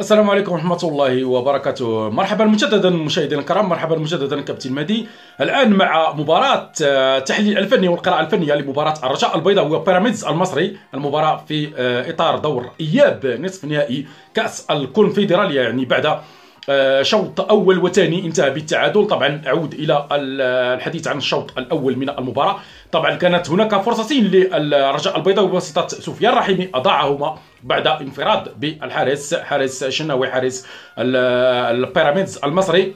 السلام عليكم ورحمة الله وبركاته. مرحبا مجددا مشاهدينا الكرام مرحبا مجددا كابتن مهدي. الآن مع مباراة آه، تحليل الفني والقراءة الفنية لمباراة الرجاء البيضاء وبيراميدز المصري. المباراة في آه، إطار دور إياب نصف نهائي كأس الكونفدرالية يعني بعد آه، شوط أول وثاني انتهى بالتعادل. طبعا أعود إلى الحديث عن الشوط الأول من المباراة. طبعا كانت هناك فرصتين للرجاء البيضاوي بواسطة سفيان رحيمي أضاعهما بعد انفراد بالحارس حارس شناوي حارس البيراميدز المصري.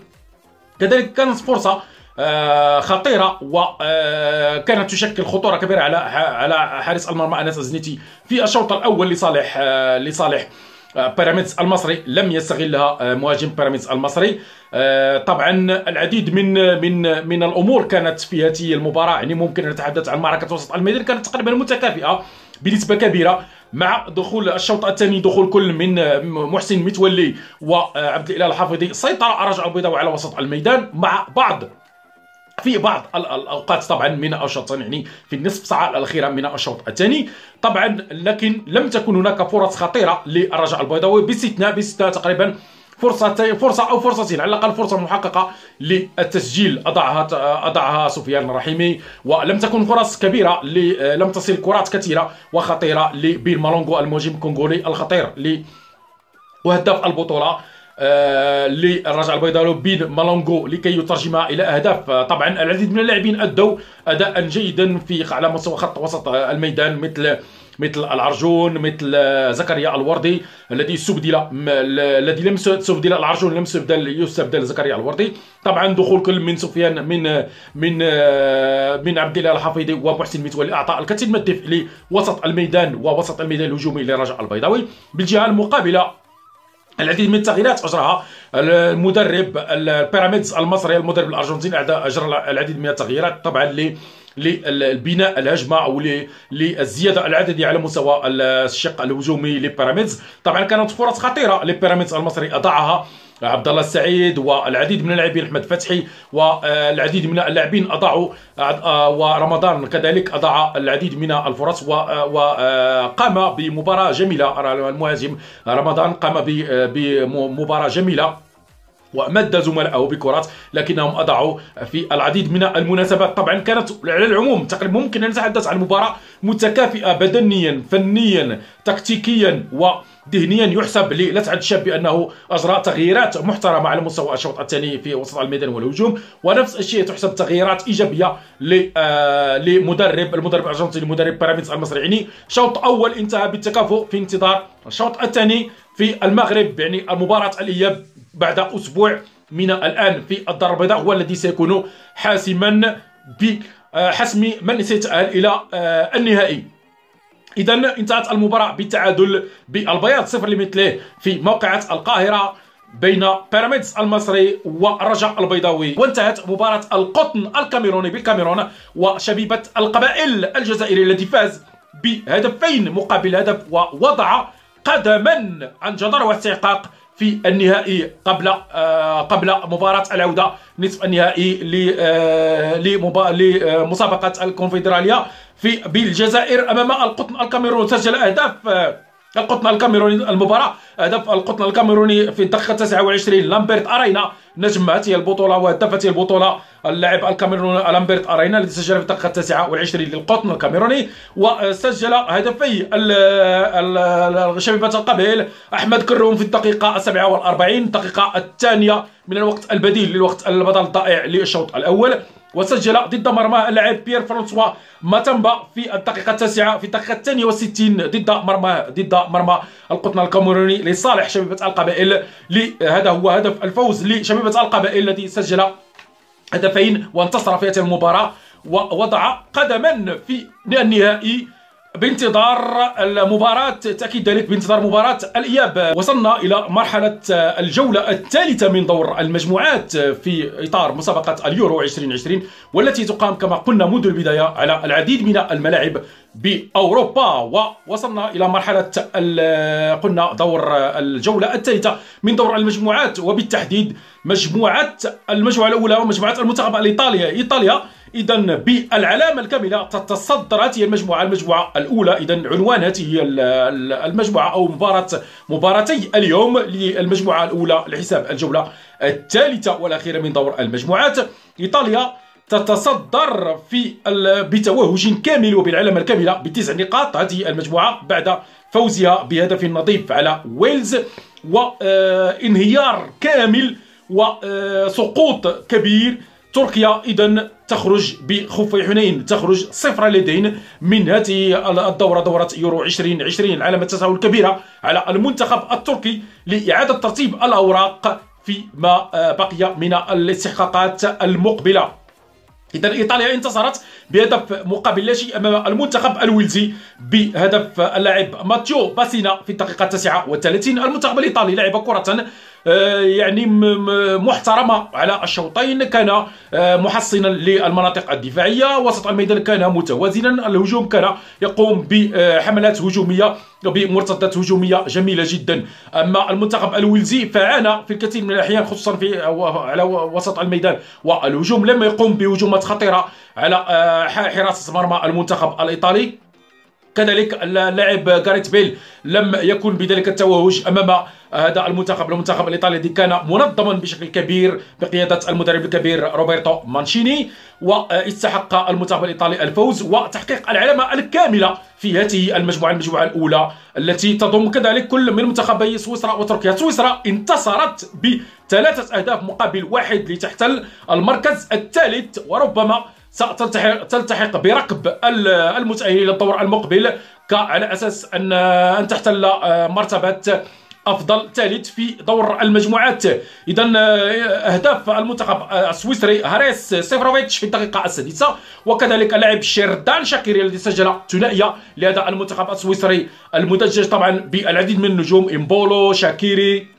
كذلك كانت فرصة آه، خطيرة وكانت آه، تشكل خطورة كبيرة على على حارس المرمى أنس الزنيتي في الشوط الأول لصالح لصالح بيراميدز المصري لم يستغلها آه، مهاجم بيراميدز المصري. آه، طبعا العديد من من من الأمور كانت في هذه المباراة يعني ممكن نتحدث عن معركة وسط الميدان كانت تقريبا متكافئة بنسبة كبيرة مع دخول الشوط الثاني دخول كل من محسن متولي وعبد الإله الحافظي. سيطر الرجاء البيضاوي على وسط الميدان مع بعض في بعض الأوقات طبعا من الشوط يعني في النصف ساعة الأخيرة من الشوط الثاني. طبعا لكن لم تكن هناك فرص خطيرة للرجاء البيضاوي باستثناء باستثناء تقريبا فرصة فرصة أو فرصتين على الأقل فرصة محققة للتسجيل أضعها أضعها سفيان الرحيمي. ولم تكن فرص كبيرة لم تصل كرات كثيرة وخطيرة لبيل مالونغو المهاجم الكونغولي الخطير وهداف البطولة. آه للرجاء البيضاوي بين مالونغو لكي يترجمها إلى أهداف. طبعا العديد من اللاعبين أدوا اداء جيدا في على مستوى خط وسط الميدان مثل مثل العرجون مثل زكريا الوردي الذي استبدل الذي لم استبدل العرجون لم يستبدل يستبدل زكريا الوردي. طبعا دخول كل من سفيان من من من عبد الله الحفيظي ومحسن متولي اعطى الكثير من الدفء لوسط الميدان ووسط الميدان الهجومي للرجاء البيضاوي. بالجهة المقابلة العديد من التغييرات أجراها المدرب البيراميدز المصري المدرب الأرجنتيني أجرى العديد من التغييرات طبعا للبناء الهجمة أو للزياده العدديه على مستوى الشق الهجومي لبيراميدز. طبعا كانت فرص خطيرة لبيراميدز المصري اضاعها عبد الله السعيد والعديد من اللاعبين أحمد فتحي والعديد من اللاعبين أضاعوا ورمضان كذلك أضاع العديد من الفرص وقام بمباراة جميلة المهاجم رمضان قام بمباراة جميلة. ومد زملائه بكرات لكنهم أضعوا في العديد من المناسبات. طبعا كانت على العموم تقريبا ممكن أن نتحدث عن مباراة متكافئة بدنيا فنيا تكتيكيا وذهنيا. يحسب للسعد الشاب بأنه أجرى تغييرات محترمة على مستوى الشوط الثاني في وسط الميدان والهجوم. ونفس الشيء تحسب تغييرات إيجابية آه، لمدرب المدرب الأرجنتيني مدرب بيراميدز المصري يعني شوط أول انتهى بالتكافؤ في انتظار الشوط الثاني في المغرب يعني المباراة الإياب بعد أسبوع من الآن في الدار البيضاء هو الذي سيكون حاسما بحسم من سيتأهل إلى آه، النهائي. إذا انتهت المباراة بالتعادل بالبياض صفر لمثله في موقعة القاهرة بين بيراميدز المصري والرجاء البيضاوي. وانتهت مباراة القطن الكاميروني بالكاميرون وشبيبة القبائل الجزائري الذي فاز بهدفين مقابل هدف ووضع قدما عن جدار واستحقاق في النهائي قبل آه قبل مباراة العودة نصف النهائي آه، لمسابقة الكونفدرالية في بالجزائر أمام القطن الكاميرون سجل أهداف آه، القطن الكاميروني المباراة. هدف القطن الكاميروني في الدقيقة 29 لامبرت أرينا نجم هذه البطولة وهدف هذه البطولة اللاعب الكاميروني لامبرت أرينا الذي سجل في الدقيقة 29 للقطن الكاميروني وسجل هدفي شبيبة القبيل أحمد كروم في الدقيقة 47 الدقيقة الثانية من الوقت البديل للوقت البدل الضائع للشوط الأول. وسجل ضد مرمى اللاعب بيير فرانسوا ماتامبا في الدقيقة التاسعة في الدقيقة الثانية والستين ضد مرمى ضد مرمى القطن الكاميروني لصالح شبيبة القبائل هذا هو هدف الفوز لشبيبة القبائل الذي سجل هدفين وانتصر في هذه المباراة ووضع قدما في النهائي بانتظار المباراة تأكيد ذلك بانتظار مباراة الإياب. وصلنا إلى مرحلة الجولة الثالثة من دور المجموعات في إطار مسابقة اليورو 2020 والتي تقام كما قلنا منذ البداية على العديد من الملاعب بأوروبا. ووصلنا إلى مرحلة قلنا دور الجولة الثالثة من دور المجموعات. وبالتحديد مجموعة المجموعة الأولى ومجموعة المنتخب الإيطالية إيطاليا اذا بالعلامة الكاملة تتصدر هذه المجموعة المجموعة الأولى. اذا عنوان هذه المجموعة أو مباراه مباراتي اليوم للمجموعة الأولى لحساب الجولة الثالثة والأخيرة من دور المجموعات. إيطاليا تتصدر في بتوهج كامل وبالعلامة الكاملة بتسع نقاط. هذه المجموعة بعد فوزها بهدف نظيف على ويلز وانهيار كامل وسقوط كبير تركيا اذا تخرج بخفي حنين تخرج صفر لدين من هذه الدورة دورة يورو 2020 علامه تساؤل كبيره على المنتخب التركي لإعادة ترتيب الأوراق فيما بقي من الاستحقاقات المقبلة. اذا إيطاليا انتصرت بهدف مقابل لا شيء أمام المنتخب الويلزي بهدف اللاعب ماتيو باسينا في الدقيقة 39 المنتخب الإيطالي لعب كرة آه، يعني محترمة على الشوطين كان آه، محصنا للمناطق الدفاعية وسط الميدان كان متوازنا الهجوم كان يقوم بحملات هجومية بمرتدات هجومية جميلة جدا. أما المنتخب الويلزي فعانى في الكثير من الأحيان خصوصا في على وسط الميدان والهجوم لم يقوم بهجومات خطيرة على آه، حراسة مرمى المنتخب الإيطالي. كذلك اللاعب غاريت بيل لم يكن بذلك التوهج أمام هذا المنتخب المنتخب الإيطالي الذي كان منظما بشكل كبير بقيادة المدرب الكبير روبرتو مانشيني واستحق المنتخب الإيطالي الفوز وتحقيق العلامة الكاملة في هذه المجموعة المجموعة الأولى التي تضم كذلك كل من منتخبي سويسرا وتركيا. سويسرا انتصرت بثلاثة أهداف مقابل واحد لتحتل المركز الثالث وربما ستلتحق بركب المتأهل إلى الدور المقبل على أساس أن تحتل مرتبة أفضل ثالث في دور المجموعات. اذا اهداف المنتخب آه، السويسري هاريس سيفيروفيتش في الدقيقة السادسة. وكذلك اللاعب شيردان شاكيري الذي سجل ثنائية لهذا المنتخب السويسري المدجج طبعا بالعديد من النجوم. إمبولو شاكيري.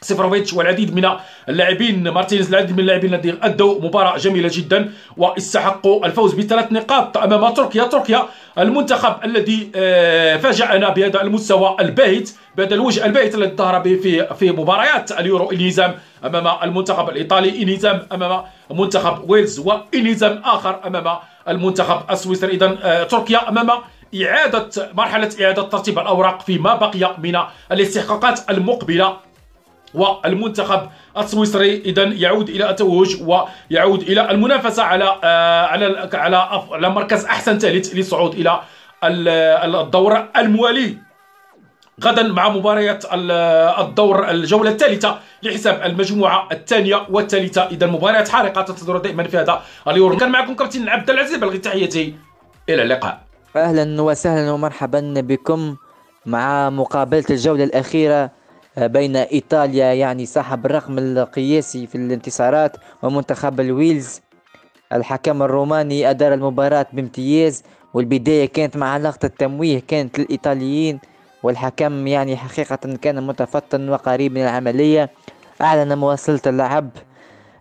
سيفروفيتش والعديد من اللاعبين مارتينيز العديد من اللاعبين الذين أدوا مباراة جميلة جدا واستحقوا الفوز بثلاث نقاط أمام تركيا. تركيا المنتخب الذي آه، فاجأنا بهذا المستوى الباهت بهذا الوجه الباهت الذي ظهر به في في مباريات اليورو. انهزام أمام المنتخب الإيطالي انهزام أمام منتخب ويلز وانهزام آخر أمام المنتخب السويسري. اذا آه، تركيا أمام إعادة مرحلة إعادة ترتيب الأوراق فيما بقي من الاستحقاقات المقبلة. والمنتخب السويسري إذا يعود إلى التوهج ويعود إلى المنافسة على آه، على على على مركز أحسن ثالث للصعود إلى الدور الموالي. غدا مع مباريات الدور الجولة الثالثة لحساب المجموعة الثانية والثالثة. إذا مباريات حارقة تنتظر دائما في هذا اليورو. كان معكم كابتن عبد العزيز بلغي تحياتي. إلى اللقاء. أهلا وسهلا ومرحبا بكم مع مقابلة الجولة الأخيرة بين إيطاليا يعني صاحب الرقم القياسي في الانتصارات ومنتخب الويلز. الحكم الروماني أدار المباراة بامتياز والبداية كانت مع لقطة تمويه كانت للإيطاليين. والحكم يعني حقيقة كان متفطن وقريب من العملية أعلن مواصلة اللعب.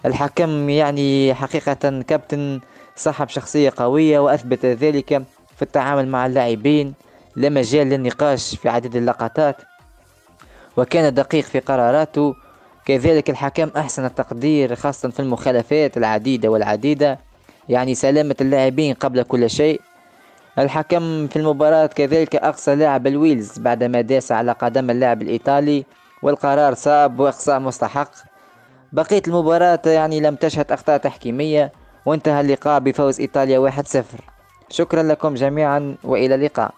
الحكم يعني حقيقة كابتن صاحب شخصية قوية وأثبت ذلك في التعامل مع اللاعبين. لا مجال للنقاش في عدد اللقطات. وكان دقيق في قراراته. كذلك الحكم أحسن التقدير خاصة في المخالفات العديدة والعديدة يعني سلامة اللاعبين قبل كل شيء. الحكم في المباراة كذلك أقصى لاعب الويلز بعدما داس على قدم اللاعب الإيطالي والقرار صعب وإقصاء مستحق. بقية المباراة يعني لم تشهد أخطاء تحكيمية وانتهى اللقاء بفوز إيطاليا 1-0 شكرا لكم جميعا وإلى اللقاء.